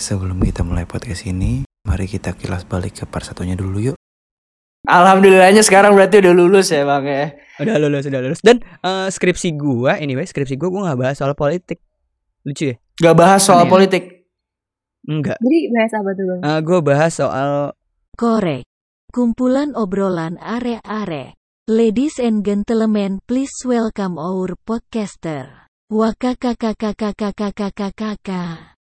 Sebelum kita mulai podcast ini, mari kita kilas balik ke part satunya dulu yuk. Alhamdulillahnya sekarang berarti udah lulus ya bang ya. Udah lulus, udah lulus. Dan eh, skripsi gua, anyway, skripsi gua gua nggak bahas soal politik. Lucu ya? Gak bahas soal Aneh ya? politik. Enggak. Jadi bahas apa tuh bang? Eh, gua bahas soal Korek. Kumpulan obrolan are-are. Ladies and gentlemen, please welcome our podcaster. Wakakakakakakakakakakaka.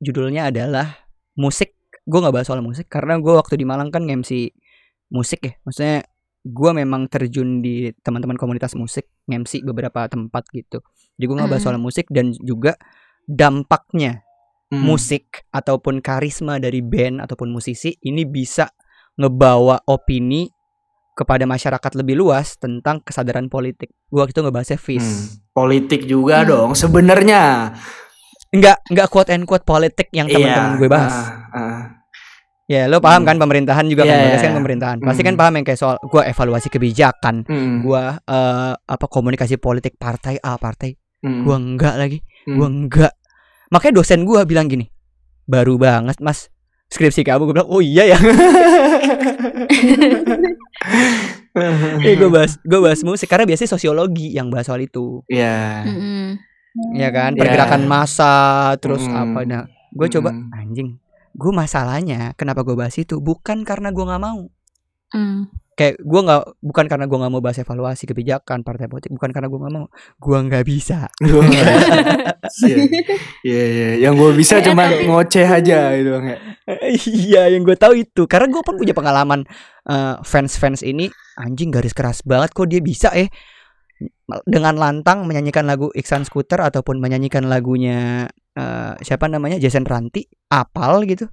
Judulnya adalah musik. Gua nggak bahas soal musik karena gua waktu di Malang kan MC musik ya. Maksudnya gua memang terjun di teman-teman komunitas musik, MC beberapa tempat gitu. Jadi gua nggak bahas soal musik dan juga dampaknya Hmm. musik ataupun karisma dari band ataupun musisi ini bisa ngebawa opini kepada masyarakat lebih luas tentang kesadaran politik. Gua waktu itu ngebahasnya Hmm. FIS. Politik juga Hmm. dong sebenarnya. Enggak, enggak quote and quote politik yang teman-teman Iya, gue bahas. ah, ah. Ya, lo paham kan pemerintahan juga kan, Iya, Bagas kan iya. pemerintahan. Pasti Hmm. kan paham yang kayak soal gua evaluasi kebijakan, Hmm, gua eh, apa komunikasi politik partai A, partai hmm, gua enggak lagi. hmm. Gua enggak. Makanya dosen gua bilang gini, "Baru banget, Mas. Skripsi kamu." Gue bilang, "Oh iya ya." Eh, gue bahas gue bahas musik karena biasanya sosiologi yang bahas soal itu. Iya. Mm-mm. Ya kan, Ya. pergerakan massa terus Mm. apa nah. Gue coba Mm. anjing. Gue masalahnya kenapa gue bahas itu bukan karena gua nggak mau. Mm. kayak gue nggak bukan karena gue nggak mau bahas evaluasi kebijakan partai politik bukan karena gue nggak mau gue nggak bisa Iya, iya, iya. Yang gue bisa Eh, cuma ngoceh aja gitu Bang, ya. iya yang gue tahu itu karena gue pun punya pengalaman fans fans ini anjing garis keras banget kok dia bisa eh dengan lantang menyanyikan lagu Iksan Scooter ataupun menyanyikan lagunya eh, siapa namanya Jason Ranti apal gitu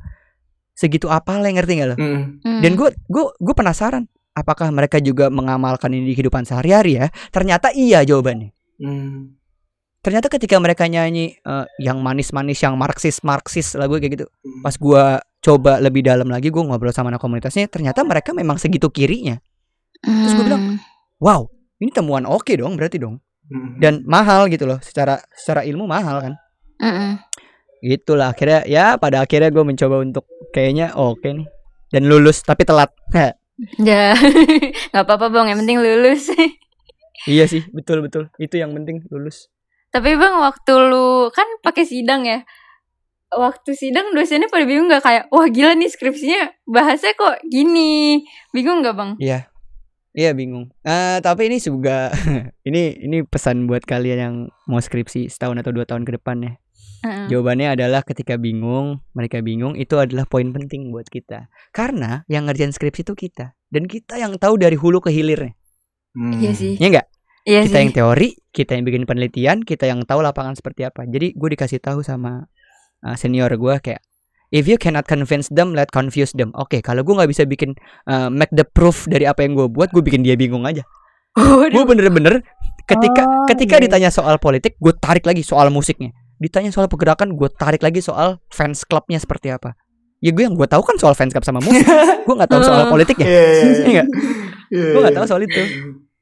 segitu apal yang ngerti nggak lo Hmm. Mm. dan gue gue gue penasaran apakah mereka juga mengamalkan ini di kehidupan sehari-hari ya ternyata iya jawabannya Hmm. ternyata ketika mereka nyanyi eh, yang manis-manis yang marxis marxis lagu kayak gitu Hmm. pas gua coba lebih dalam lagi gua ngobrol sama anak komunitasnya ternyata mereka memang segitu kirinya terus gua bilang, Mm. wow ini temuan oke dong berarti dong Hmm. dan mahal gitu loh secara secara ilmu mahal kan Mm-mm. gitulah akhirnya ya pada akhirnya gue mencoba untuk kayaknya oke nih dan lulus tapi telat Ya, nggak apa-apa bang. Yang penting lulus. iya sih betul betul itu yang penting lulus Tapi bang, waktu lu kan pakai sidang ya. Waktu sidang dosennya pada bingung nggak kayak, wah gila nih skripsinya bahasnya kok gini. Bingung nggak bang? Iya. Iya bingung. Eh tapi ini juga ini ini pesan buat kalian yang mau skripsi setahun atau dua tahun ke depan ya. Heeh. Jawabannya adalah ketika bingung, mereka bingung itu adalah poin penting buat kita. Karena yang ngerjain skripsi itu kita dan kita yang tahu dari hulu ke hilirnya. Hmm. Iya sih. Ya enggak? Iya kita sih. yang teori, kita yang bikin penelitian, kita yang tahu lapangan seperti apa. Jadi gue dikasih tahu sama uh, senior gue kayak If you cannot convince them, let confuse them. Oke, kalau gue nggak bisa bikin uh, make the proof dari apa yang gue buat, gue bikin dia bingung aja. Waduh. gue bener-bener ketika Oh, ketika iya. ditanya soal politik gue tarik lagi soal musiknya ditanya soal pergerakan gue tarik lagi soal fans clubnya seperti apa ya gue yang gue tahu kan soal fans club sama musik gue nggak tahu soal Oh. politiknya Iya, iya, Iya iya. nggak? Iya, gue nggak iya. tahu soal itu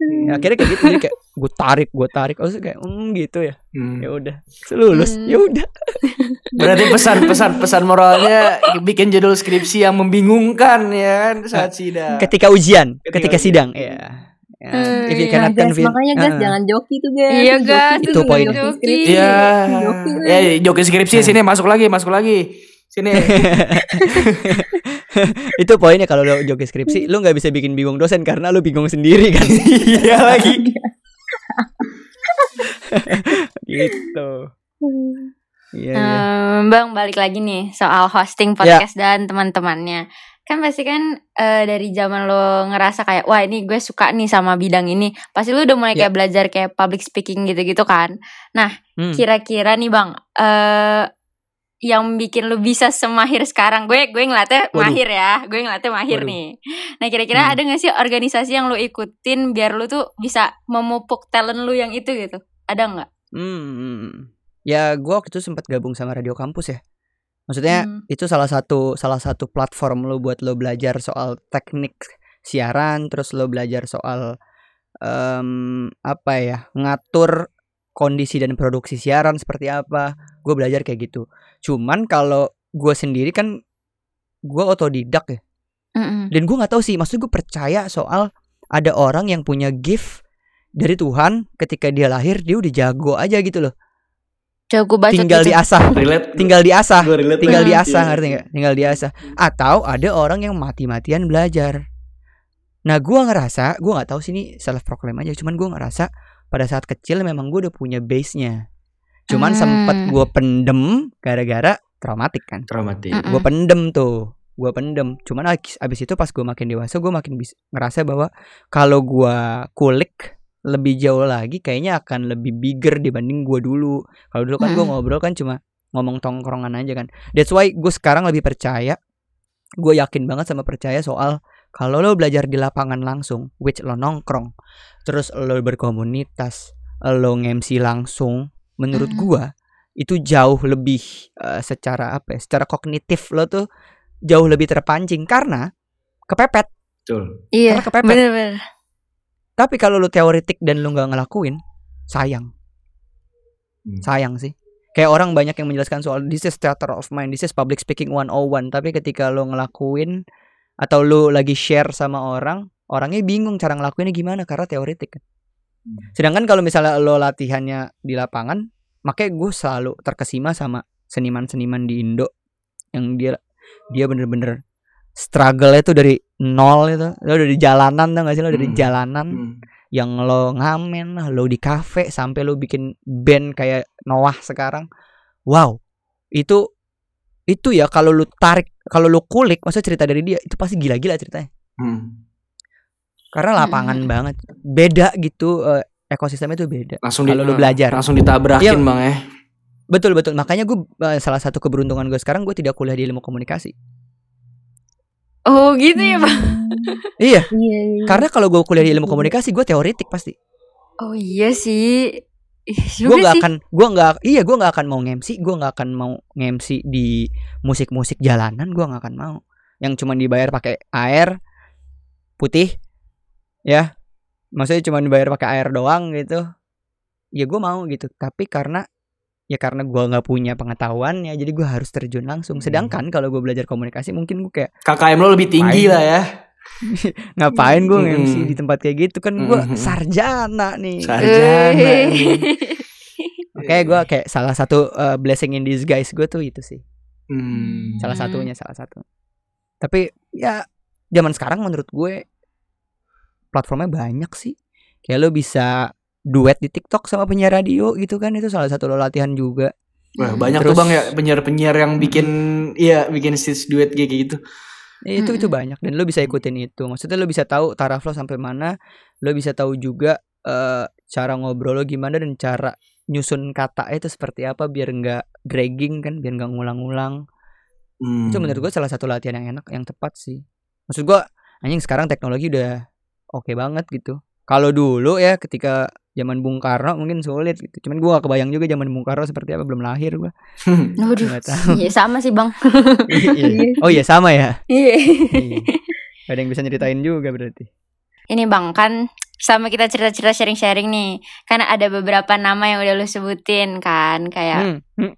Ya, akhirnya kayak gitu jadi kayak gue tarik gue tarik oh kayak hmm gitu ya Hmm. ya udah lulus Hmm. ya udah Berarti pesan-pesan pesan moralnya bikin judul skripsi yang membingungkan ya kan saat sidang. ketika ujian Ketika ketika ujian. sidang ya Ya, Hmm, if you iya, cannot Nah, guys, makanya guys Ah. jangan joki tuh guys. Iya, guys, itu Joki. skripsi. Iya. Joki, Ya, joki skripsi sini masuk lagi, masuk lagi. Sini. itu poinnya kalau lo joki skripsi lu nggak bisa bikin bingung dosen karena lu bingung sendiri kan Iya lagi. gitu iya iya. Em, bang balik lagi nih soal hosting podcast dan teman-temannya. Kan pasti kan eh, dari zaman lo ngerasa kayak wah ini gue suka nih sama bidang ini. Pasti lo udah mulai Ya. kayak belajar kayak public speaking gitu-gitu kan. Hmm. Kira-kira nih bang, eh yang bikin lu bisa semahir sekarang gue gue Waduh. mahir ya gue ngeliatnya mahir Waduh. nih nah kira-kira Hmm. ada gak sih organisasi yang lu ikutin biar lu tuh bisa memupuk talent lu yang itu gitu ada nggak Hmm. Ya gue waktu itu sempat gabung sama radio kampus ya. Maksudnya Hmm. itu salah satu salah satu platform lo buat lo belajar soal teknik siaran, terus lo belajar soal em, apa ya ngatur kondisi dan produksi siaran seperti apa. Gue belajar kayak gitu. Cuman kalau gue sendiri kan gue otodidak ya. Mm-mm. Dan gue nggak tahu sih, maksud gue percaya soal ada orang yang punya gift dari Tuhan ketika dia lahir dia udah jago aja gitu loh. Jago baca Tinggal gitu. diasah, Relate. tinggal diasah. Gue relate. tinggal banget. diasah Iya. ngerti nggak tinggal diasah atau ada orang yang mati-matian belajar nah gua ngerasa gua nggak tahu sih ini self proclaim aja cuman gua ngerasa pada saat kecil memang gua udah punya base nya cuman Hmm. sempet gua pendem gara-gara traumatik kan Traumatik. Mm-mm. gua pendem tuh gua pendem cuman abis, abis itu pas gua makin dewasa gua makin bis, ngerasa bahwa kalau gua kulik lebih jauh lagi kayaknya akan lebih bigger dibanding gua dulu kalau dulu kan gua Mm-mm. ngobrol kan cuma ngomong tongkrongan aja kan that's why gue sekarang lebih percaya gue yakin banget sama percaya soal kalau lo belajar di lapangan langsung which lo nongkrong terus lo berkomunitas lo ngemsi langsung menurut gua itu jauh lebih eh, secara apa ya secara kognitif lo tuh jauh lebih terpancing karena kepepet Betul. Iya. Karena kepepet. Bener-bener. tapi kalau lo teoretik dan lo nggak ngelakuin sayang Hmm. sayang sih kayak orang banyak yang menjelaskan soal this is theater of mind this is public speaking 101 tapi ketika lo ngelakuin atau lo lagi share sama orang orangnya bingung cara ngelakuinnya gimana karena teoretik kan Hmm. sedangkan kalau misalnya lo latihannya di lapangan makanya gue selalu terkesima sama seniman-seniman di Indo yang dia dia bener-bener struggle itu dari nol itu lo dari jalanan tau gak sih lo dari Hmm. jalanan Hmm. yang lo ngamen lah, lo di kafe sampai lo bikin band kayak Noah sekarang. Wow. Itu itu ya kalau lo tarik, kalau lo kulik maksudnya cerita dari dia itu pasti gila-gila ceritanya. Hmm. Karena lapangan Mm-mm. banget. Beda gitu eh, ekosistemnya itu beda. Langsung di- Kalau lu belajar. Langsung ditabrakin Iya. bang ya. Betul betul. Makanya gue eh, salah satu keberuntungan gue sekarang gue tidak kuliah di ilmu komunikasi. Oh gitu ya bang. Iya. Iya. iya. Karena kalau gue kuliah di ilmu komunikasi gue teoretik pasti. Oh iya sih. Iya gue juga nggak sih. akan gue nggak iya gue nggak akan mau ngemsi gue nggak akan mau ngemsi di musik-musik jalanan gue nggak akan mau. Yang cuma dibayar pakai air putih ya. Maksudnya cuma dibayar pakai air doang gitu. Ya gue mau gitu tapi karena ya karena gue nggak punya pengetahuan ya jadi gue harus terjun langsung. Sedangkan kalau gue belajar komunikasi mungkin gue kayak KKM lo lebih tinggi lah ya. ngapain gue Mm. ngemsi di tempat kayak gitu kan gue Mm. sarjana nih Sarjana nih. Oke, gue kayak salah satu uh, blessing in disguise gue tuh itu sih. Hmm. Salah Hmm. satunya, salah satu. Tapi ya zaman sekarang menurut gue platformnya banyak sih. Kayak lo bisa duet di TikTok sama penyiar radio gitu kan itu salah satu lo latihan juga. Wah, banyak Terus- tuh bang ya penyiar-penyiar yang bikin iya bikin stage duet kayak gitu. Itu itu Mm-mm. banyak dan lo bisa ikutin itu. Maksudnya lo bisa tahu taraf lo sampai mana, lo bisa tahu juga eh, cara ngobrol lo gimana dan cara nyusun kata itu seperti apa biar nggak dragging kan, biar nggak ngulang-ngulang. Hmm. itu menurut gue salah satu latihan yang enak yang tepat sih maksud gue anjing sekarang teknologi udah oke banget gitu kalau dulu ya ketika zaman Bung Karno mungkin sulit gitu cuman gue gak kebayang juga zaman Bung Karno seperti apa belum lahir gue Waduh. Iya sama sih bang. Iya. oh iya sama ya Iya. Iya. ada yang bisa nyeritain juga berarti Ini bang kan sama kita cerita-cerita sharing-sharing nih. Kan ada beberapa nama yang udah lu sebutin kan kayak Hmm, hmm.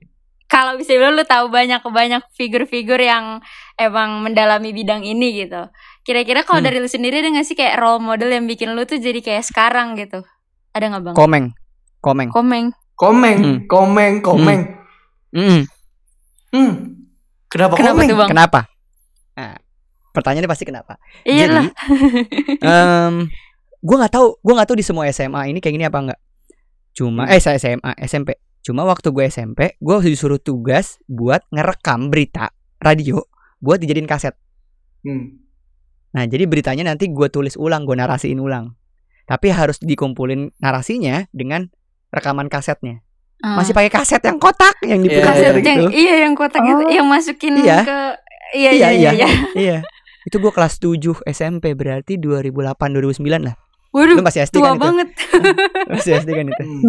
kalau bisa bilang lu tahu banyak banyak figur-figur yang emang mendalami bidang ini gitu. Kira-kira kalau Hmm. dari lu sendiri ada gak sih kayak role model yang bikin lu tuh jadi kayak sekarang gitu? Ada nggak bang? komeng komeng Komeng. Komeng, Hmm. komeng, komeng. Mm. Hmm. Kenapa, Kenapa komeng? tuh bang? kenapa nah, pertanyaannya pasti kenapa Iya lah. Em, gue nggak tahu gue nggak tahu di semua SMA ini kayak gini apa enggak cuma eh saya SMA SMP cuma waktu gue SMP gue disuruh tugas buat ngerekam berita radio buat dijadiin kaset Hmm. nah jadi beritanya nanti gue tulis ulang gue narasiin ulang tapi harus dikumpulin narasinya dengan rekaman kasetnya Ah. masih pakai kaset yang kotak yang diputar kaset gitu yang iya yang kotak gitu yang masukin Iya. ke iya Iya, iya iya. iya. iya. iya itu gue kelas 7 SMP berarti 2008 2009 lah Waduh, lu masih SD tua kan itu banget. masih SD kan itu Hmm.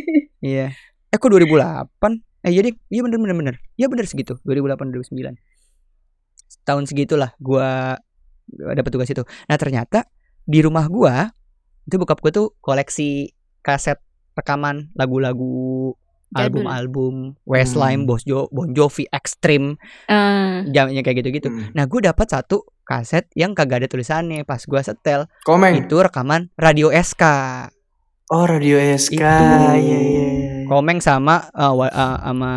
Iya. Eh kok 2008? Eh deh, iya bener bener bener. Iya bener segitu, 2008 2009. Tahun segitulah gua dapat tugas itu. Nah, ternyata di rumah gua itu bokap gua tuh koleksi kaset rekaman lagu-lagu album-album Westlife, Hmm. Bon Jo- Bon Jovi, Extreme, Eh, jamnya kayak gitu-gitu. Hmm. Nah, gue dapat satu kaset yang kagak ada tulisannya pas gua setel. Komeng. Itu rekaman Radio SK. Oh Radio SK. Itu. Iya iya. iya. Komeng sama uh, uh, sama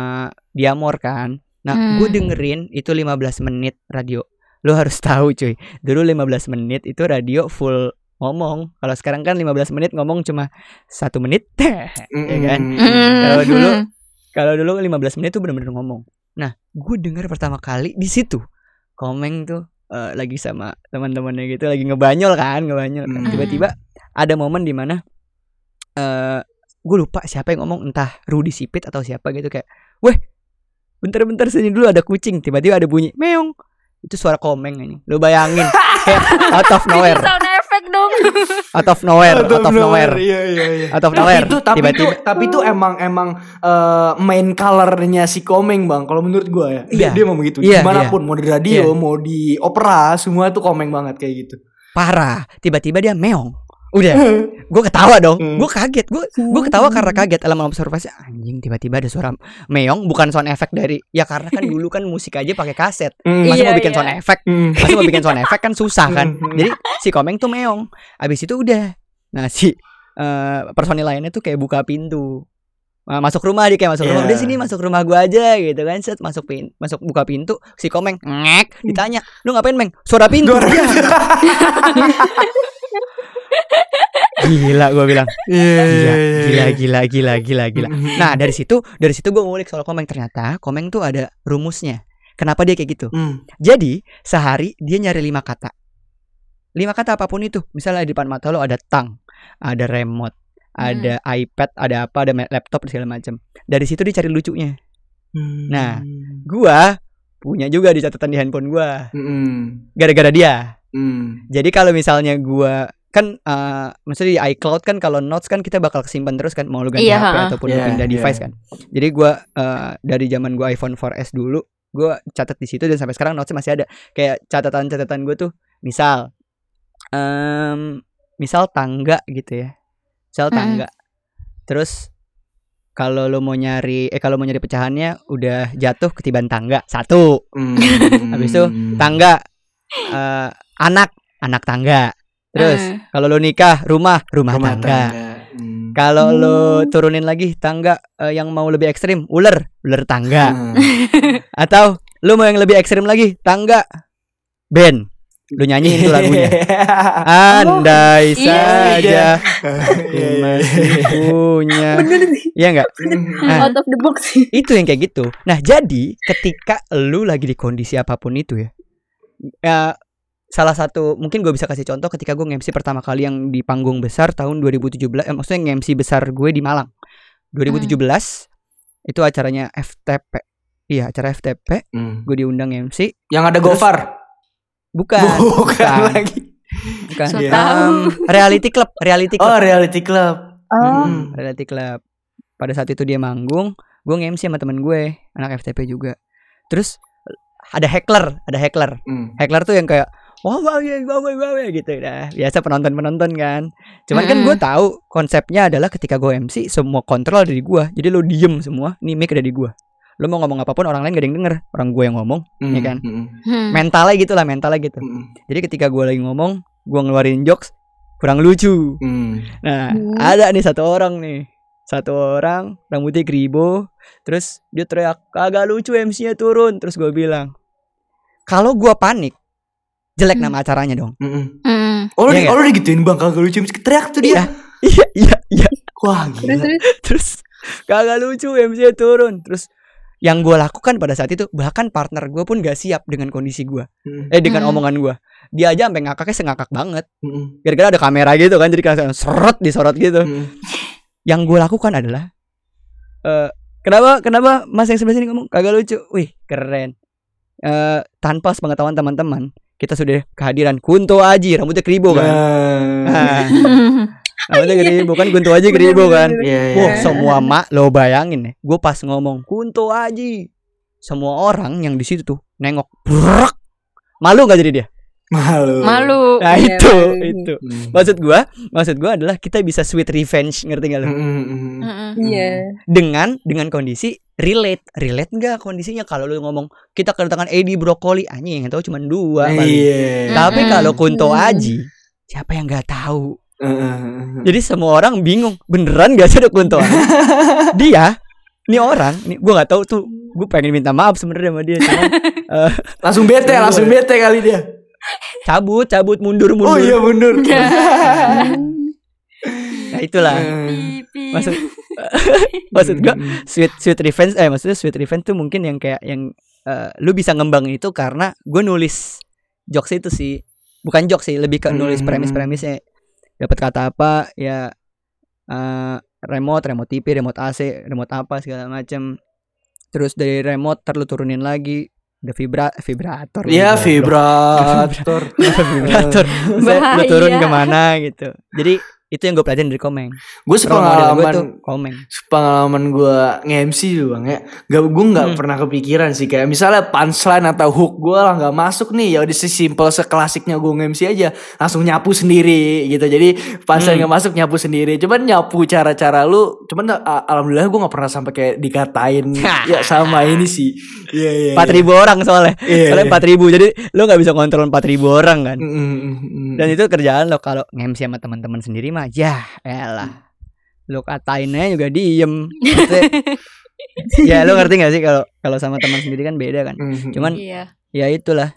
Diamor kan. Nah, Hmm. gue dengerin itu 15 menit radio. Lo harus tahu cuy. Dulu 15 menit itu radio full ngomong. Kalau sekarang kan 15 menit ngomong cuma satu menit. ya kan? mm, Kalau dulu. Kalau dulu 15 menit tuh bener-bener ngomong. Nah, gue denger pertama kali di situ. Komeng tuh eh, lagi sama teman-temannya gitu lagi ngebanyol kan, ngebanyol kan. Hmm. Tiba-tiba ada momen di mana eh gue lupa siapa yang ngomong entah Rudy Sipit atau siapa gitu kayak, "Weh, bentar-bentar sini dulu ada kucing." Tiba-tiba ada bunyi meong. Itu suara Komeng ini. Lu bayangin kayak out of nowhere, dong. out of nowhere, out of nowhere, Iya iya iya. out of Tapi nowhere. itu tapi itu tapi itu emang emang eh, main colornya si Komeng bang. Kalau menurut gua ya, dia, Iya. dia mau begitu. Iya, Di mana pun mau di radio, Iya. mau di opera, semua tuh Komeng banget kayak gitu. parah. Tiba-tiba dia meong. Udah, gue ketawa dong. Hmm. Gue kaget. Gue gue ketawa karena kaget. Alam observasi anjing tiba-tiba ada suara meong bukan sound effect dari ya karena kan dulu kan musik aja pakai kaset. Hmm. Masa Iya, mau bikin iya. sound effect? Hmm. Masa mau bikin sound effect kan susah kan. Hmm. Jadi si Komeng tuh meong. Abis itu udah. Nah si eh, personil lainnya tuh kayak buka pintu. Nah, masuk rumah dia kayak masuk rumah. Iya. Udah sini masuk rumah gua aja gitu kan. Set masuk pin masuk buka pintu si Komeng ngek ditanya, "Lu ngapain, Meng?" Suara pintu. Gila gua bilang. Iya, Gila, iya, gila, iya. gila, gila, gila, gila. Hmm. Nah dari situ, dari situ gue ngulik soal komeng ternyata komeng tuh ada rumusnya. Kenapa dia kayak gitu? Hmm. Jadi sehari dia nyari lima kata. Lima kata apa pun itu. Misalnya di depan mata lo ada tang, ada remote, ada iPad, ada apa, ada laptop segala macam. Dari situ dia cari lucunya. Nah. Gua punya juga di catatan di handphone gua. Hmm. Gara-gara dia. Hmm. Jadi kalau misalnya gua kan eh maksudnya di iCloud kan kalau notes kan kita bakal kesimpan terus kan mau lu ganti Iya, HP ataupun Iya, pindah iya. device kan. Jadi gua eh dari zaman gua iPhone 4S dulu, gua catat di situ dan sampai sekarang notesnya masih ada. Kayak catatan-catatan gua tuh misal em misal tangga gitu ya. Misal tangga. Terus kalau lo mau nyari eh kalau mau nyari pecahannya udah jatuh ketiban tangga satu Hmm. Habis itu, tangga eh anak anak tangga terus Eh. kalau lo nikah rumah rumah, Rumah tangga, tangga. Hmm. kalau lo turunin lagi tangga eh, yang mau lebih ekstrim ular ular tangga Hmm. atau lo mau yang lebih ekstrim lagi tangga band lo nyanyiin tuh lagunya andai iya. saja aku Iya, iya, masih punya iya enggak Nah. Out of the box. itu yang kayak gitu. Nah, jadi ketika lu lagi di kondisi apa pun itu ya, ya salah satu mungkin gue bisa kasih contoh ketika gue nge-MC pertama kali yang di panggung besar tahun 2017, eh, maksudnya nge-MC besar gue di Malang 2017 itu acaranya FTP. Iya, acara FTP, Hmm. gue diundang MC. Yang ada Terus- Gofar. Bukan, Bukan bukan. lagi. bukan. So. Em, reality club, reality club. Oh, Reality Club. Oh. Hmm. Reality Club. Pada saat itu dia manggung, gue nge-MC sama temen gue, anak FTP juga. Terus ada heckler, ada heckler. Hmm. Heckler tuh yang kayak wah wah ya wah wah wah wah," gitu dah. Biasa penonton-penonton kan. Cuman kan Mm-mm. gue tahu konsepnya adalah ketika gue MC semua kontrol dari gue. Jadi lo diem semua, nih mic ada di gue. Lo mau ngomong apa pun orang lain gak ada yang denger, orang gue yang ngomong. Hmm. Iya kan? Hmm. Hmm. Mentalnya gitu lah, mentalnya gitu. Hmm. Jadi ketika gue lagi ngomong, gue ngeluarin jokes kurang lucu. Hmm. Nah, Hmm. ada nih satu orang nih. Satu orang rambutnya kribo, terus dia teriak, "Kagak lucu MC-nya turun." Terus gue bilang, "Kalau gua panik, jelek Hmm. nama acaranya dong." Oh, lu, Iya di- oh, lu digituin bang kagak lucu teriak tuh dia. Iya, iya, iya. Wah, Terus gila. terus. Terus kagak lucu MC-nya turun. Terus yang gue lakukan pada saat itu bahkan partner gue pun gak siap dengan kondisi gue Hmm. eh dengan Hmm. omongan gue dia aja sampai ngakaknya sengakak banget Hmm. gara-gara ada kamera gitu kan jadi kayak seret disorot gitu Hmm. yang gue lakukan adalah eh kenapa kenapa mas yang sebelah sini ngomong kagak lucu wih keren eh tanpa sepengetahuan teman-teman kita sudah kehadiran Kunto Aji rambutnya kribo kan Nah. Nah, Namanya Geribo kan Kunto Aji Geribo kan. Iya, iya. Wah, semua mak lo bayangin nih. Gue pas ngomong Kunto Aji, semua orang yang di situ tuh nengok, brak. Malu nggak jadi dia? Malu. Malu. Nah Iya, itu, malu. itu. Hmm. Maksud gua, maksud gua adalah kita bisa sweet revenge, ngerti gak lo? Hmm, hmm, hmm. Iya. Dengan dengan kondisi relate, relate nggak kondisinya kalau lu ngomong kita kedatangan Edi Brokoli, anjing yang tahu cuma dua. paling. Iya. Tapi kalau Kunto. Aji, siapa yang nggak tahu? Jadi semua orang bingung, beneran gak sih ada Kunto Aji? dia, ini orang, ini gua nggak tahu tuh, gue pengen minta maaf sebenarnya sama dia, cuman Langsung bete, langsung bete kali dia. cabut, cabut, mundur, mundur. Oh iya mundur. Nah itulah. Hmm. Maksud gua sweet sweet revenge eh maksudnya sweet revenge tuh mungkin yang kayak yang eh, lu bisa ngembangin itu karena gue nulis jokes itu sih. Bukan jokes sih lebih ke nulis Hmm. premis-premisnya. Dapat kata apa ya eh, remote remote TV remote AC remote apa segala macam terus dari remote terus lu turunin lagi ada vibra vibrator Iya goblok. vibrator. vibrator. Maksudnya lu turun ke mana gitu. Jadi itu yang gue pelajarin dari komeng. Gue sepengalaman tuh komeng. pengalaman gue nge-MC dulu bang ya. Gak gue nggak Hmm. pernah kepikiran sih. Kayak misalnya punchline atau hook gue lah nggak masuk nih. Ya udah sesimpel seklasiknya gue nge-MC aja. Langsung nyapu sendiri gitu. Jadi punchline Hmm. nggak masuk nyapu sendiri. Cuman nyapu cara-cara lu cuman alhamdulillah gue nggak pernah sampai kayak dikatain. Ya sama ini sih. Iya iya empat ribu orang soalnya. Iya, soalnya iya. empat ribu. Jadi lo nggak bisa kontrol empat ribu orang kan? Mm, mm, mm, mm. dan itu kerjaan lo kalau nge-MC sama teman-teman sendiri mah ya elah. Lo katainnya juga diem. Ya lo ngerti gak sih kalau kalau sama teman sendiri kan beda kan? Mm, cuman Iya. ya itulah.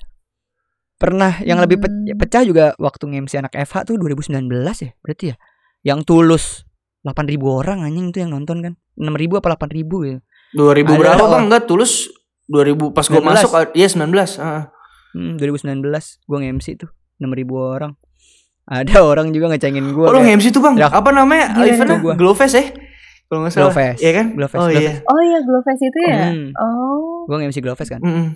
Pernah yang lebih pe- Hmm. pecah juga waktu nge-MC anak FH tuh 2019 ya berarti ya. Yang tulus 8000 orang anjing tuh yang nonton kan. 6000 apa 8000 ya 2000 Ada berapa orang. bang? Enggak tulus 2000 pas gue 19. masuk iya 19 ah. hmm, 2019 gua nge-MC tuh 6000 orang ada orang juga ngecengin gua Oh lo nge-MC tuh bang Ya. apa namanya Gila, eventnya gua. Glowfest ya kalau nggak salah Glowfest. Iya kan Glowfest, oh iya Glowfest. Oh iya Glowfest itu ya. Hmm. Oh. gua nge-MC Glowfest kan Mm, mm.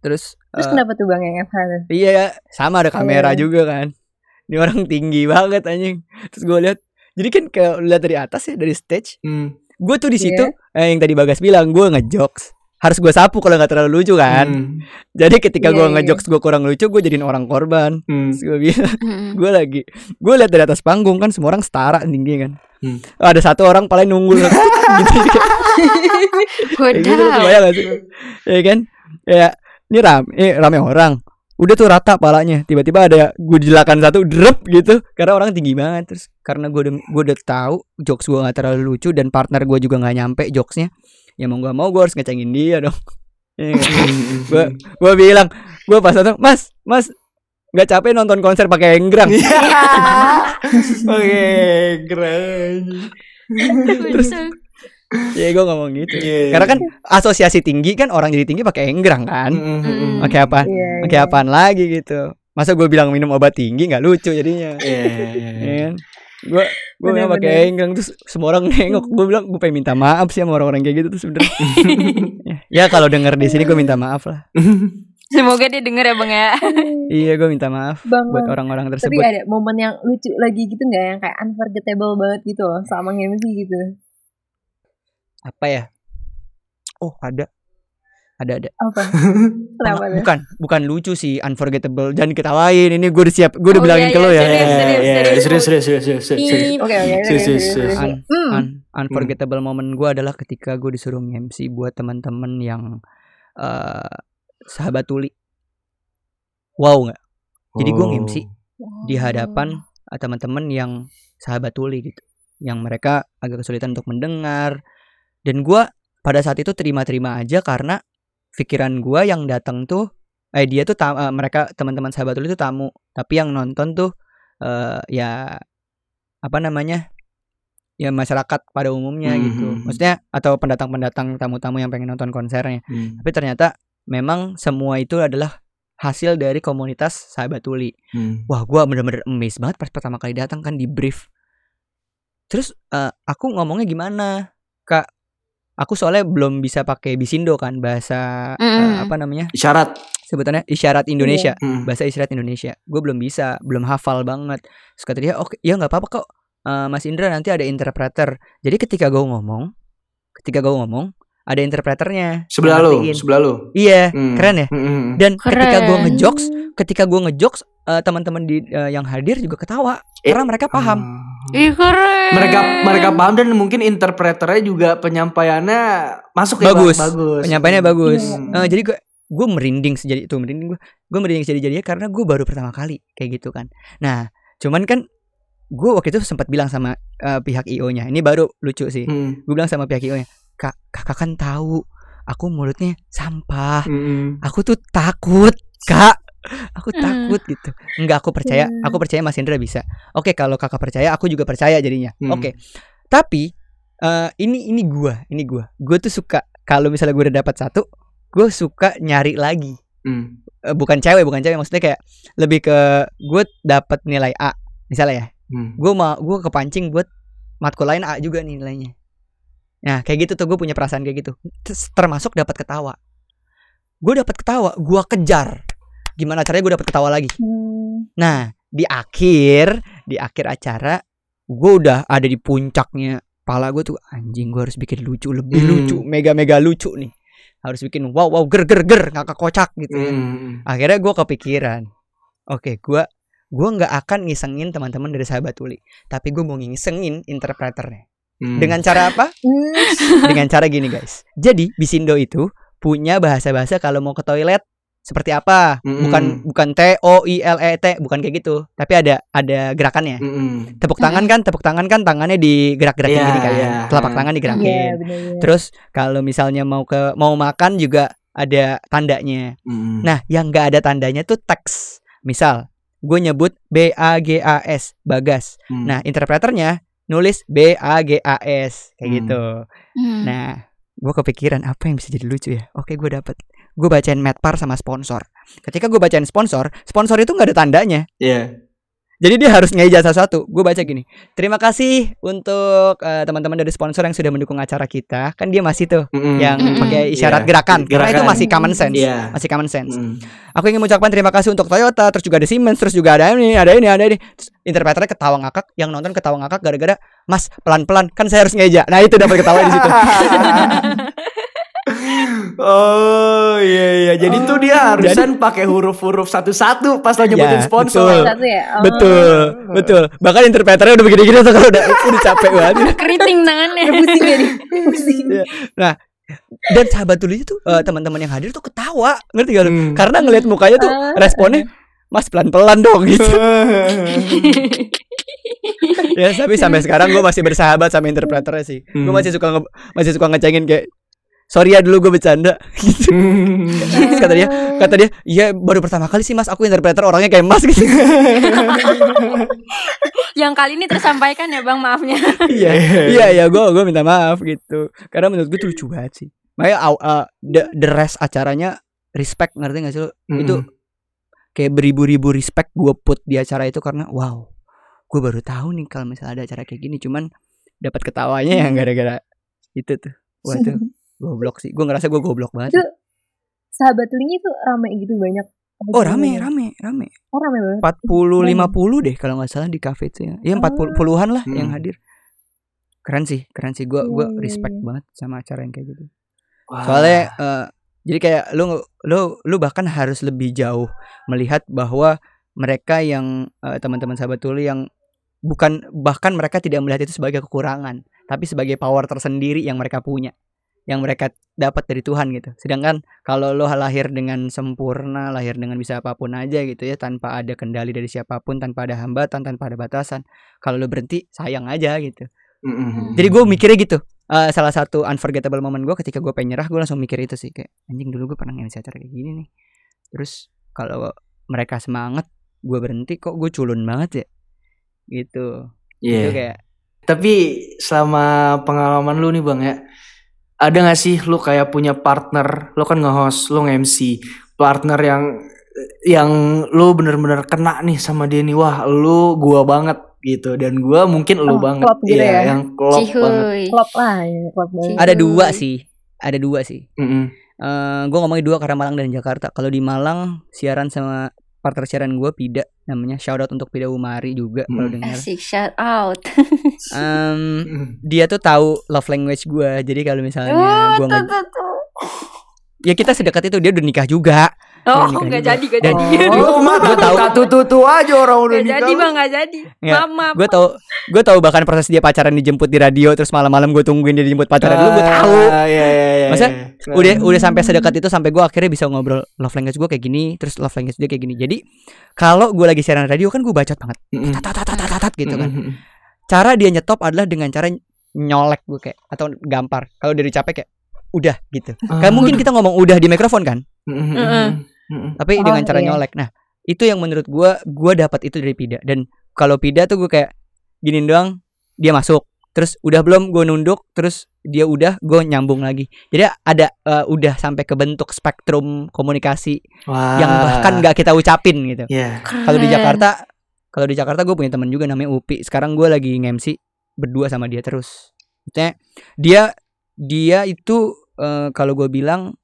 terus Terus eh, kenapa tuh Bang yang FH tuh? Iya sama ada kamera Iya. juga kan Ini orang tinggi banget anjing Terus gue lihat Jadi kan kalau lihat dari atas ya Dari stage Mm. Gue tuh di Iya. situ eh, Yang tadi Bagas bilang Gue ngejokes Harus gue sapu kalau nggak terlalu lucu kan. Mm. Jadi ketika Iya, gue iya. ngejokes gue kurang lucu Gue jadiin orang korban. Mm. Terus gue bilang Mm-mm. Gue lagi Gue lihat dari atas panggung kan Semua orang setara tinggi kan. Hmm. Oh, Ada satu orang paling nunggul. Gitu. Kayak gitu gak sih? Ya kan? Kayak Ini rame, eh, rame orang. Udah tuh rata palanya. Tiba-tiba ada Gue jelakan satu Drep gitu. Karena orang tinggi banget. Terus karena gue udah, gue udah tahu Jokes gue gak terlalu lucu Dan partner gue juga gak nyampe jokesnya Ya mau gak mau gue harus ngecengin dia dong Iya kan? Gue gue bilang Gue pas datang Mas Mas Gak capek nonton konser pakai enggrang Oke, keren. Terus Ya gue ngomong gitu Iya. Karena kan asosiasi tinggi kan orang jadi tinggi pakai enggrang kan Mm. Pakai apa? Iya. Pakai apaan lagi gitu Masa gue bilang minum obat tinggi nggak lucu jadinya Iya, iya, iya. Gue gue nggak pakai enggrang terus semua orang nengok. Gue bilang gue pengen minta maaf sih sama orang-orang kayak gitu tuh sebenernya ya, kalau denger di sini gue minta maaf lah. Semoga dia denger ya bang ya. iya gue minta maaf Bang, buat orang-orang Tapi tersebut. ada momen yang lucu lagi gitu nggak? Yang kayak unforgettable banget gitu loh sama nge-MC gitu. apa ya? Oh ada ada ada Apa? Kenapa bukan bukan lucu sih unforgettable jangan ketawain ini gue udah siap gue udah Oh, bilangin iya, ke lo iya, ya serius, Iya, serius, iya, serius. serius, serius, serius, serius, serius. Oke oke. Serius, serius, serius. Hmm. un- unforgettable moment gue adalah ketika gue disuruh MC buat teman-teman yang eh sahabat tuli wow nggak Jadi gua nge-MC. di hadapan uh, teman-teman yang sahabat tuli gitu yang mereka agak kesulitan untuk mendengar dan gua pada saat itu terima-terima aja karena pikiran gua yang datang tuh eh dia tuh tam- eh, mereka teman-teman sahabat tuli itu tamu. Tapi yang nonton tuh eh ya apa namanya ya masyarakat pada umumnya gitu. Mhm. maksudnya atau pendatang-pendatang tamu-tamu yang pengen nonton konsernya. Hmm, tapi ternyata memang semua itu adalah hasil dari komunitas sahabat tuli hmm. wah gua bener-bener amazed banget pas pertama kali datang kan di brief. Terus eh, aku ngomongnya gimana? Kak aku soalnya belum bisa pakai bisindo kan bahasa Mm. apa namanya Isyarat. sebutannya isyarat Indonesia Hmm. bahasa isyarat Indonesia gue belum bisa belum hafal banget terus kata dia oke ya nggak apa-apa kok eh, Mas Indra nanti ada interpreter. Jadi ketika gue ngomong, ketika gue ngomong ada interpreternya. Sebelah lu, Ngertiin. sebelah lu. Iya, Hmm. keren ya. Mm, mm. Dan ketika gue Keren. ngejokes, ketika gue ngejokes, eh, teman-teman di eh, yang hadir juga ketawa Eh, karena mereka paham. Ah. Ih keren. Mereka mereka paham dan mungkin interpreternya juga penyampaiannya masuk ya Bagus. Bang? bagus. Penyampaiannya bagus. Hmm. Eh, jadi gue gue merinding sejadi itu merinding gue gue merinding sejadi jadinya karena gue baru pertama kali kayak gitu kan. Nah, cuman kan gue waktu itu sempat bilang sama eh, pihak IO nya ini baru lucu sih. Hmm. Gue bilang sama pihak IO nya, kak kakak kan tahu aku mulutnya sampah. Mm, Aku tuh takut kak. Aku Hmm. takut gitu. Enggak aku percaya. Hmm. Aku percaya Mas Indra bisa. Oke kalau kakak percaya, aku juga percaya jadinya. Hmm. Oke. Tapi eh, ini ini gua, ini gua. Gue tuh suka kalau misalnya gue udah dapat satu, gue suka nyari lagi. mm. Eh, bukan cewek, bukan cewek. Maksudnya kayak lebih ke gue dapat nilai A. Misalnya ya, Hmm. gue mau gue kepancing buat matkul lain A juga nih nilainya. Nah kayak gitu tuh gue punya perasaan kayak gitu. Terus Termasuk dapat ketawa. Gue dapat ketawa, gue kejar. Gimana caranya gue dapat ketawa lagi? Hmm. Nah di akhir di akhir acara gue udah ada di puncaknya pala gue tuh anjing gue harus bikin lucu lebih Hmm. lucu mega mega lucu nih harus bikin wow wow ger ger ger ngakak kocak gitu ya. Mm. akhirnya gue kepikiran oke gue gue nggak akan ngisengin teman-teman dari sahabat tuli tapi gue mau ngisengin interpreternya Mm. dengan cara apa Hmm. dengan cara gini guys jadi Bisindo itu punya bahasa-bahasa kalau mau ke toilet seperti apa Mm-mm. bukan bukan T O I L E T bukan kayak gitu tapi ada ada gerakannya Mm-mm. tepuk tangan kan tepuk tangan kan tangannya digerak-gerakin Iya, gini kan iya. telapak tangan Iya, digerakin benar-benar. terus kalau misalnya mau ke mau makan juga ada tandanya Mm. nah yang nggak ada tandanya tuh teks misal gue nyebut B A G A S bagas Mm. nah interpreternya nulis B A G A S kayak Hmm. gitu Hmm. nah gue kepikiran apa yang bisa jadi lucu ya oke gue dapet gue bacain medpar sama sponsor ketika gue bacain sponsor sponsor itu nggak ada tandanya Iya. jadi dia harus ngeja satu-satu. Gue baca gini. Terima kasih untuk eh, teman-teman dari sponsor yang sudah mendukung acara kita. Kan dia masih tuh Mm-mm. yang pakai isyarat Iya, gerakan. Karena itu gerakan. masih common sense. Iya. Masih common sense. Mm. Aku ingin mengucapkan terima kasih untuk Toyota, terus juga ada Siemens, terus juga ada ini, ada ini, ada ini. Terus interpreternya ketawa ngakak, yang nonton ketawa ngakak gara-gara Mas pelan-pelan kan saya harus ngeja. Nah itu dapat ketawa di situ. Oh iya iya. Jadi tuh dia harusan pakai huruf-huruf satu-satu pas lo nyebutin Ya, sponsor. betul. Satu ya. Oh. betul, betul. Bahkan interpreternya udah begini-gini tuh kalau udah udah capek banget. Keriting tangannya. Udah pusing dia. Pusing. Dan sahabat tulis itu eh, teman-teman yang hadir tuh ketawa, ngerti gak lu? Hmm. Karena ngelihat mukanya tuh Ah. responnya Mas pelan-pelan dong gitu. ya tapi sampai sekarang gue masih bersahabat sama interpreternya sih. Gue Hmm. masih suka nge- masih suka ngecengin kayak sorry ya dulu gue bercanda gitu. Terus kata dia, kata dia, iya baru pertama kali sih mas aku interpreter orangnya kayak mas gitu. Yang kali ini tersampaikan ya bang maafnya. Iya, iya, iya, gue gue minta maaf gitu. Karena menurut gue tuh lucu banget sih. Makanya aw- uh, the, the rest acaranya respect ngerti gak sih lu? Itu kayak beribu-ribu respect gue put di acara itu karena wow, gue baru tahu nih kalau misalnya ada acara kayak gini. Cuman dapat ketawanya yang gara-gara itu tuh. Wah itu goblok sih. Gue ngerasa gue goblok banget. Itu sahabat tulinya tuh rame gitu banyak. Apa Oh rame, ya? rame, rame. Oh rame banget. 40 50 deh kalau nggak salah di cafe itu ya. Iya 40 puluhan lah yang Hmm. hadir. Keren sih, keren sih. Gua gua Iya, iya, respect iya. banget sama acara yang kayak gitu. Wah. Soalnya eh, jadi kayak lu lu lu bahkan harus lebih jauh melihat bahwa mereka yang eh, teman-teman sahabat tuli yang bukan bahkan mereka tidak melihat itu sebagai kekurangan, tapi sebagai power tersendiri yang mereka punya, yang mereka dapat dari Tuhan gitu. Sedangkan kalau lo lahir dengan sempurna, lahir dengan bisa apa pun aja gitu ya, tanpa ada kendali dari siapa pun, tanpa ada hambatan, tanpa ada batasan. Kalau lo berhenti, sayang aja gitu. Mm-mm. Jadi gue mikirnya gitu. Eh, salah satu unforgettable moment gue ketika gue pengen nyerah, gue langsung mikir itu sih kayak anjing dulu gue pernah nge acara kayak gini nih. Terus kalau mereka semangat, gue berhenti kok gue culun banget ya. Gitu. Iya. Itu kayak Tapi selama pengalaman lu nih bang ya, ada gak sih lu kayak punya partner, lu kan nge-host, lu nge-MC, partner yang yang lu bener-bener kena nih sama dia nih, wah lu gua banget gitu, dan gua mungkin lu Oh, banget, klop gitu Iya, ya? yang klop banget. Cihuy. Klop lah, ya, klop banget. ada dua sih. Ada dua sih. Mm-mm. Eh gue ngomongin dua karena Malang dan Jakarta. Kalau di Malang siaran sama partner siaran gue Pida namanya. Shout out untuk Pida Umari juga kalau Hmm. dengar Asik shout out. Em, dia tuh tahu love language gue jadi kalau misalnya Oh, gue ya kita sedekat itu dia udah nikah juga Oh, nikah nggak jadi, Dan- jadi. Oh, mah Gua tahu. tuh tuh tuh aja orang udah nikah. jadi bang, nggak jadi. Nggak, Mama. gue tau gue tau bahkan proses dia pacaran dijemput di radio terus malam-malam gue tungguin dia dijemput pacaran dulu gue tahu Ah, Iya iya iya. Maksudnya, iya. udah udah sampai sedekat itu sampai gue akhirnya bisa ngobrol love language gue kayak gini terus love language dia kayak gini jadi kalau gue lagi siaran radio kan gue bacot banget Mm-mm. tat tat tat tat tat gitu kan cara dia nyetop adalah dengan cara nyolek gue kayak atau gampar kalau dari capek kayak udah gitu Ah. kan mungkin kita ngomong udah di mikrofon kan Mm-mm. Tapi Oh, dengan cara iya. nyolek nah itu yang menurut gue gue dapat itu dari Pida dan kalau Pida tuh gue kayak gini doang dia masuk terus udah belum gue nunduk terus dia udah gue nyambung lagi jadi ada eh, udah sampai ke bentuk spektrum komunikasi Wah. yang bahkan nggak kita ucapin gitu Iya. kalau di. Jakarta kalau di Jakarta gue punya teman juga namanya Upi sekarang gue lagi nge-MC berdua sama dia terus Maksudnya dia dia itu eh, kalau gue bilang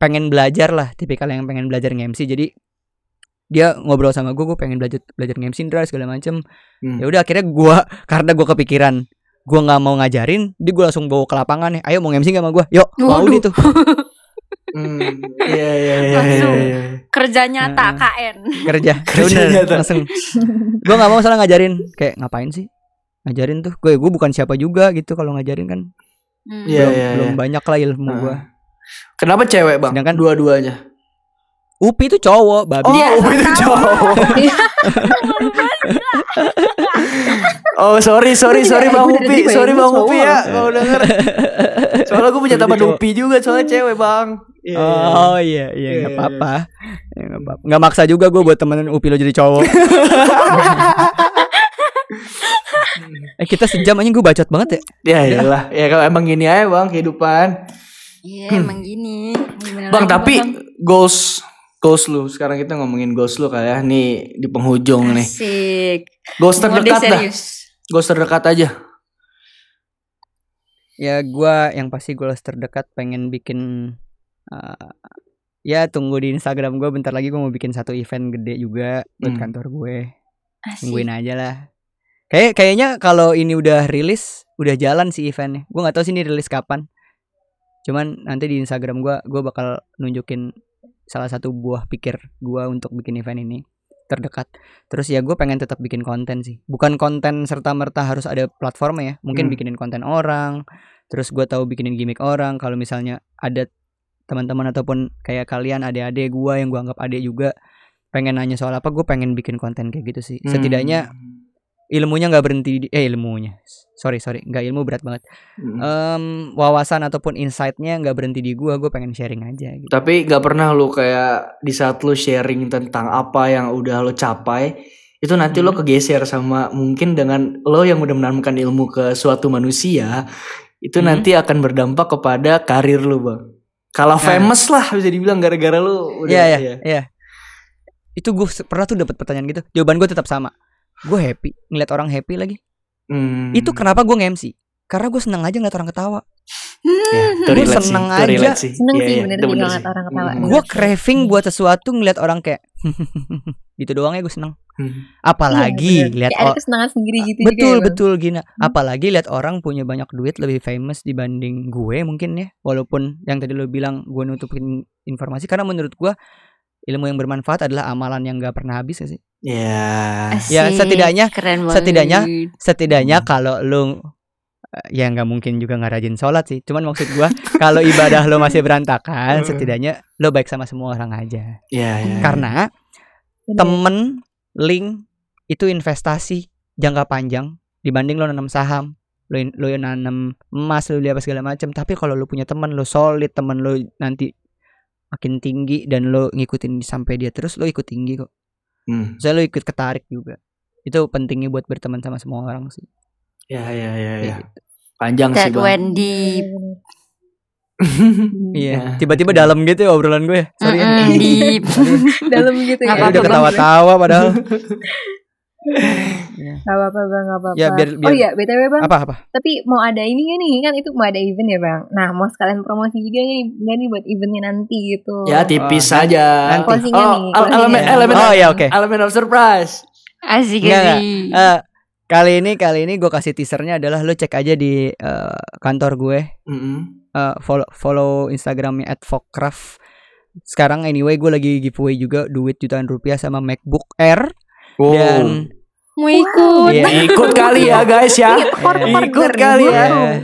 pengen belajar lah tipikal yang pengen belajar nge-MC jadi dia ngobrol sama gue gue pengen belajar belajar nge-MC Indra segala macem Hmm. ya udah akhirnya gue karena gue kepikiran gue nggak mau ngajarin dia gue langsung bawa ke lapangan nih ayo mau nge-MC gak sama gue yuk mau Hmm. Iya iya iya. Langsung. iya, iya. Kerja nyata Heeh. KN. kerja Kerja Bener, nyata. langsung gue nggak mau salah ngajarin kayak ngapain sih ngajarin tuh gue gue bukan siapa juga gitu kalau ngajarin kan Hmm. Iya, belum iya, belum iya. banyak lah ilmu Nah. gue Kenapa cewek bang? Sedangkan- dua-duanya. Upi itu cowok babi Oh, Dia itu cowok. oh, sorry, sorry, sorry Bang Upi, sorry Bang. Upi ya, kalau denger. Soalnya gue punya teman. Upi juga, soalnya cewek Bang. Iya. oh iya iya Iya, nggak iya, apa-apa Ya, nggak apa-apa nggak maksa juga gue buat temenin Upi lo jadi cowok eh kita sejam aja gue bacot banget ya Ya iyalah, ya kalau emang gini aja Bang kehidupan. Iya emang gini. Gimana Bang, tapi Bang? goals goals lu sekarang kita ngomongin goals lu kali ya nih di penghujung nih. Asik. Goals terdekat dah. serius. Goals terdekat aja. ya gue yang pasti gue terdekat pengen bikin eh, ya tunggu di Instagram gue bentar lagi gue mau bikin satu event gede juga buat Hmm. kantor gue Asik. tungguin aja lah kayak kayaknya kalau ini udah rilis udah jalan sih eventnya gue nggak tahu sih ini rilis kapan cuman nanti di Instagram gue gue bakal nunjukin salah satu buah pikir gue untuk bikin event ini terdekat. Terus ya gue pengen tetap bikin konten sih. Bukan konten serta merta harus ada platformnya ya. Mungkin Hmm. bikinin konten orang terus gue tahu bikinin gimmick orang. Kalau misalnya ada teman-teman ataupun kayak kalian adik-adik gue yang gue anggap adik juga pengen nanya soal apa gue pengen bikin konten kayak gitu sih. Setidaknya Hmm. Ilmunya nggak berhenti di eh ilmunya sorry sorry nggak ilmu berat banget Hmm. Em, wawasan ataupun insightnya nggak berhenti di gua gue pengen sharing aja gitu Tapi gak pernah lu kayak di saat lu sharing tentang apa yang udah lo capai itu nanti lo Hmm. kegeser sama mungkin dengan lo yang udah menanamkan ilmu ke suatu manusia itu Hmm. nanti akan berdampak kepada karir lu bang. Kalau Nah. famous lah bisa dibilang gara-gara lu udah Iya iya iya. iya itu gue pernah tuh dapat pertanyaan gitu jawaban gue tetap sama gue happy ngeliat orang happy lagi Hmm. itu kenapa gue nge-MC karena gue seneng aja ngeliat orang ketawa Ya, itu Gua relate sih, seneng itu aja. sih. Seneng Iya, sih iya, bener sih bener ngeliat sih. orang ketawa. Hmm. gue craving buat sesuatu ngeliat orang kayak gitu doang ya gue seneng Hmm. apalagi Iya, bener. lihat ada kesenangan sendiri gitu juga betul ya, Bang. betul gina apalagi lihat orang punya banyak duit lebih famous dibanding gue mungkin ya walaupun yang tadi lo bilang gue nutupin informasi karena menurut gue ilmu yang bermanfaat adalah amalan yang gak pernah habis gak sih Ya. Asik. Ya, setidaknya- keren banget. setidaknya- setidaknya Hmm. kalau lo eh, ya nggak mungkin juga nggak rajin sholat sih cuman maksud gue kalau ibadah lo masih berantakan Hmm. setidaknya lo baik sama semua orang aja Ya, ya. karena Bener. temen link itu investasi jangka panjang dibanding lo nanam saham lo lo nanam emas lo beli apa segala macam tapi kalau lo punya teman lo solid teman lo nanti makin tinggi dan lo ngikutin sampai dia terus lo ikut tinggi kok Hmm. saya lo ikut ketarik juga itu pentingnya buat berteman sama semua orang sih Ya, ya, ya, ya. gitu. Panjang sih, That Bang. went deep. iya Ya, tiba-tiba betul. dalam gitu ya obrolan gue ya sorry ya Mm-mm, deep. Dalam gitu ya. Apa-apa, udah Bang. ketawa-tawa padahal Gak apa-apa bang, gak apa-apa. Ya, biar- Oh biar- iya, btw bang. Apa apa? Tapi mau ada ini gak nih? Kan itu mau ada event ya bang. Nah mau sekalian promosi juga nih, gak nih buat eventnya nanti gitu. Ya tipis Oh, nanti- saja. nanti. Oh, nih. elemen elemen Oh ya oke. elemen of surprise. Asik enggak. asik. Eh, kali ini kali ini gue kasih teasernya adalah lu cek aja di eh, kantor gue Mm-mm. Eh, follow follow Instagramnya @fokraft. Sekarang anyway gue lagi giveaway juga duit jutaan rupiah sama MacBook Air Wow. dan Mau ikut. Iya. ikut kali ya guys ya. Iya, Ikut kali ya. wow.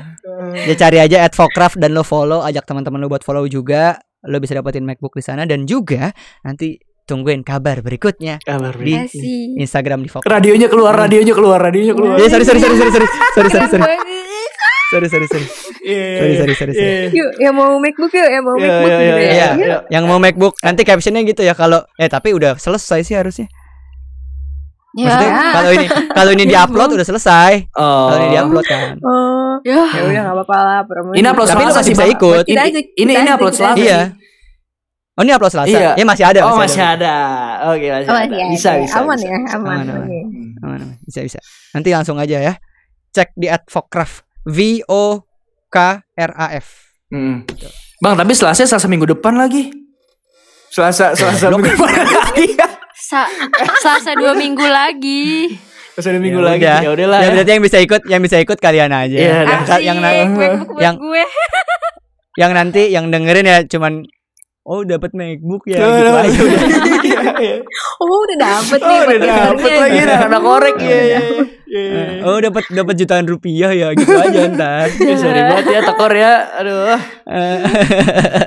ya cari aja @fokraft dan lo follow ajak teman-teman lo buat follow juga lo bisa dapetin MacBook di sana dan juga nanti tungguin kabar berikutnya Kabar di Asik. Instagram di Fokraft. radionya keluar, radionya keluar, radionya keluar. Ya sorry sorry sorry sorry sorry sorry sorry sorry banget. sorry sorry sorry Iya. sorry sorry sorry sorry. Iya. Yuk, yang mau MacBook yuk, yang mau Iya, MacBook iya, gitu iya, ya. Iya, Yuk. yang mau MacBook nanti captionnya gitu ya kalau eh tapi udah selesai sih harusnya. Maksudnya Ya. kalau ini kalau ini diupload udah selesai. Oh. Kalau ini diupload kan. Oh, Ya. ya udah gak apa-apa lah promosi. Ini upload Tapi Selasa masih sih, bisa ikut. Kita Ini aja, ini kita ini upload Selasa. Iya. Oh ini upload Selasa. Iya. Ya masih ada. Oh, masih ada. Oke, masih Oh, ada. masih ada. Bisa, bisa. Aman bisa. ya, aman. Aman, aman. Oke. Aman, aman. Bisa bisa. Nanti langsung aja ya. Cek di @fokraft. V O K R A F. Mm. Bang, tapi Selasa Selasa minggu depan lagi. Selasa Selasa minggu depan lagi. Sa- Selasa dua minggu lagi. Selasa dua minggu Ya lagi. udah. Ya udahlah. Ya ya. berarti yang bisa ikut yang bisa ikut kalian aja. Iya, yang, yang, MacBook buat yang- gue. yang nanti yang dengerin ya cuman oh dapat MacBook ya Ya gitu aja. ya udah. Oh, udah dapet nih. Oh, udah dapet lagi anak korek ya. Eh, Oh dapat dapat jutaan rupiah ya gitu aja ntar. Sorry banget ya tekor ya. Aduh. Eh,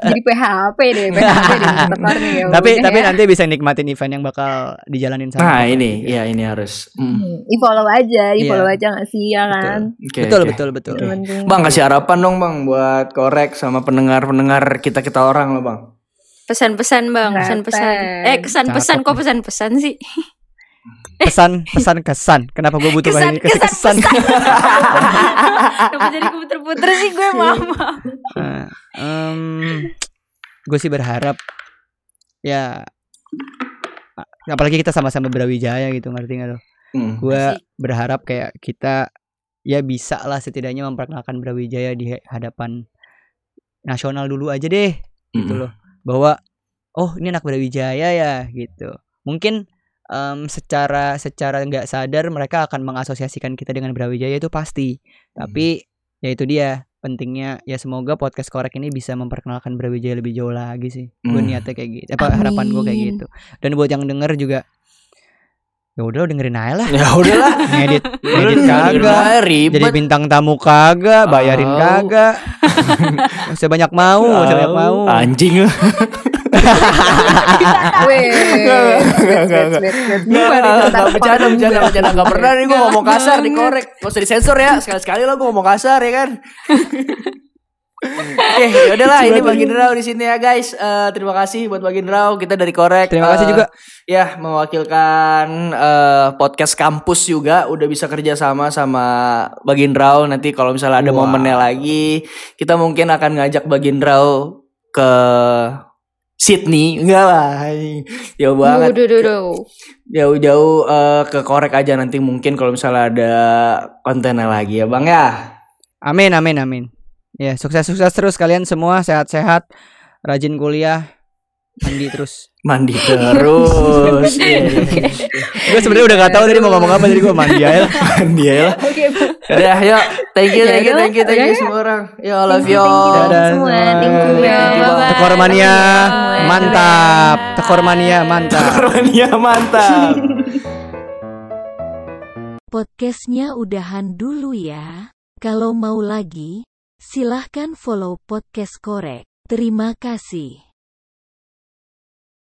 Jadi PHP deh, PHP deh. tekor nih ya. tapi tapi ya. nanti bisa nikmatin event yang bakal dijalanin sama. Nah, ini juga. ya ini harus. Hmm. Hmm, di-follow aja, di-follow Iya. aja gak sih, ya kan? Oke, betul, oke. betul betul Yang penting. Bang kasih harapan dong bang buat korek sama pendengar-pendengar kita kita orang loh bang. Pesan-pesan bang, pesan-pesan. Eh kesan pesan Cakep kok pesan-pesan sih. Pesan pesan kesan. Kenapa gue butuh Kesan, kali ini kesan kesan. Kenapa jadi keputer-puter sih gue mama. gue sih berharap ya apalagi kita sama-sama Brawijaya gitu ngerti gak lo? Hmm. Gue berharap kayak kita ya bisa lah setidaknya memperkenalkan Brawijaya di hadapan nasional dulu aja deh gitu Mm-mm. loh bahwa oh ini anak Brawijaya ya gitu mungkin em, secara secara nggak sadar mereka akan mengasosiasikan kita dengan Brawijaya itu pasti. Tapi ya itu dia pentingnya ya semoga podcast korek ini bisa memperkenalkan Brawijaya lebih jauh lagi sih. Gue Hmm. niatnya kayak gitu apa harapan gue kayak gitu. Dan buat yang denger juga ya udah lo dengerin aja lah Ya udahlah. ngedit ngedit kagak jadi bintang tamu kagak bayarin kagak usah banyak mau usah banyak mau Anjing. Nggak, bercanda, bercanda, bercanda. Nggak pernah nih gue ngomong kasar, dikorek. Gak usah disensor ya. Sekali-sekali lah gue ngomong kasar ya kan. Oke, yaudahlah ini Bang Indraw di sini ya guys. Eh, terima kasih buat Bang Indraw. Kita dari Korek. Terima kasih eh, juga. Ya, mewakilkan eh, podcast kampus juga udah bisa kerja sama sama Bang Indraw. Nanti kalau misalnya ada Wow. momennya lagi, kita mungkin akan ngajak Bang Indraw ke Sydney. Enggak lah. Jauh banget jauh-jauh eh, ke korek aja nanti mungkin kalau misalnya ada kontennya lagi ya bang ya Amin amin amin. Ya sukses sukses terus kalian semua sehat-sehat, rajin kuliah, mandi terus. mandi terus. Iya, iya. gue sebenarnya udah gak tahu tadi mau ngomong apa jadi gue mandi aja. Lah. mandi ya lah. Oke, ya yuk. Thank you thank you thank you thank you semua orang. Yo I love you, you thank you, Dadah semua. Tekor mania mantap, tekor mania mantap. Kormania mantap. Podcastnya udahan dulu ya. Kalau mau lagi, silahkan follow podcast korek. Terima kasih.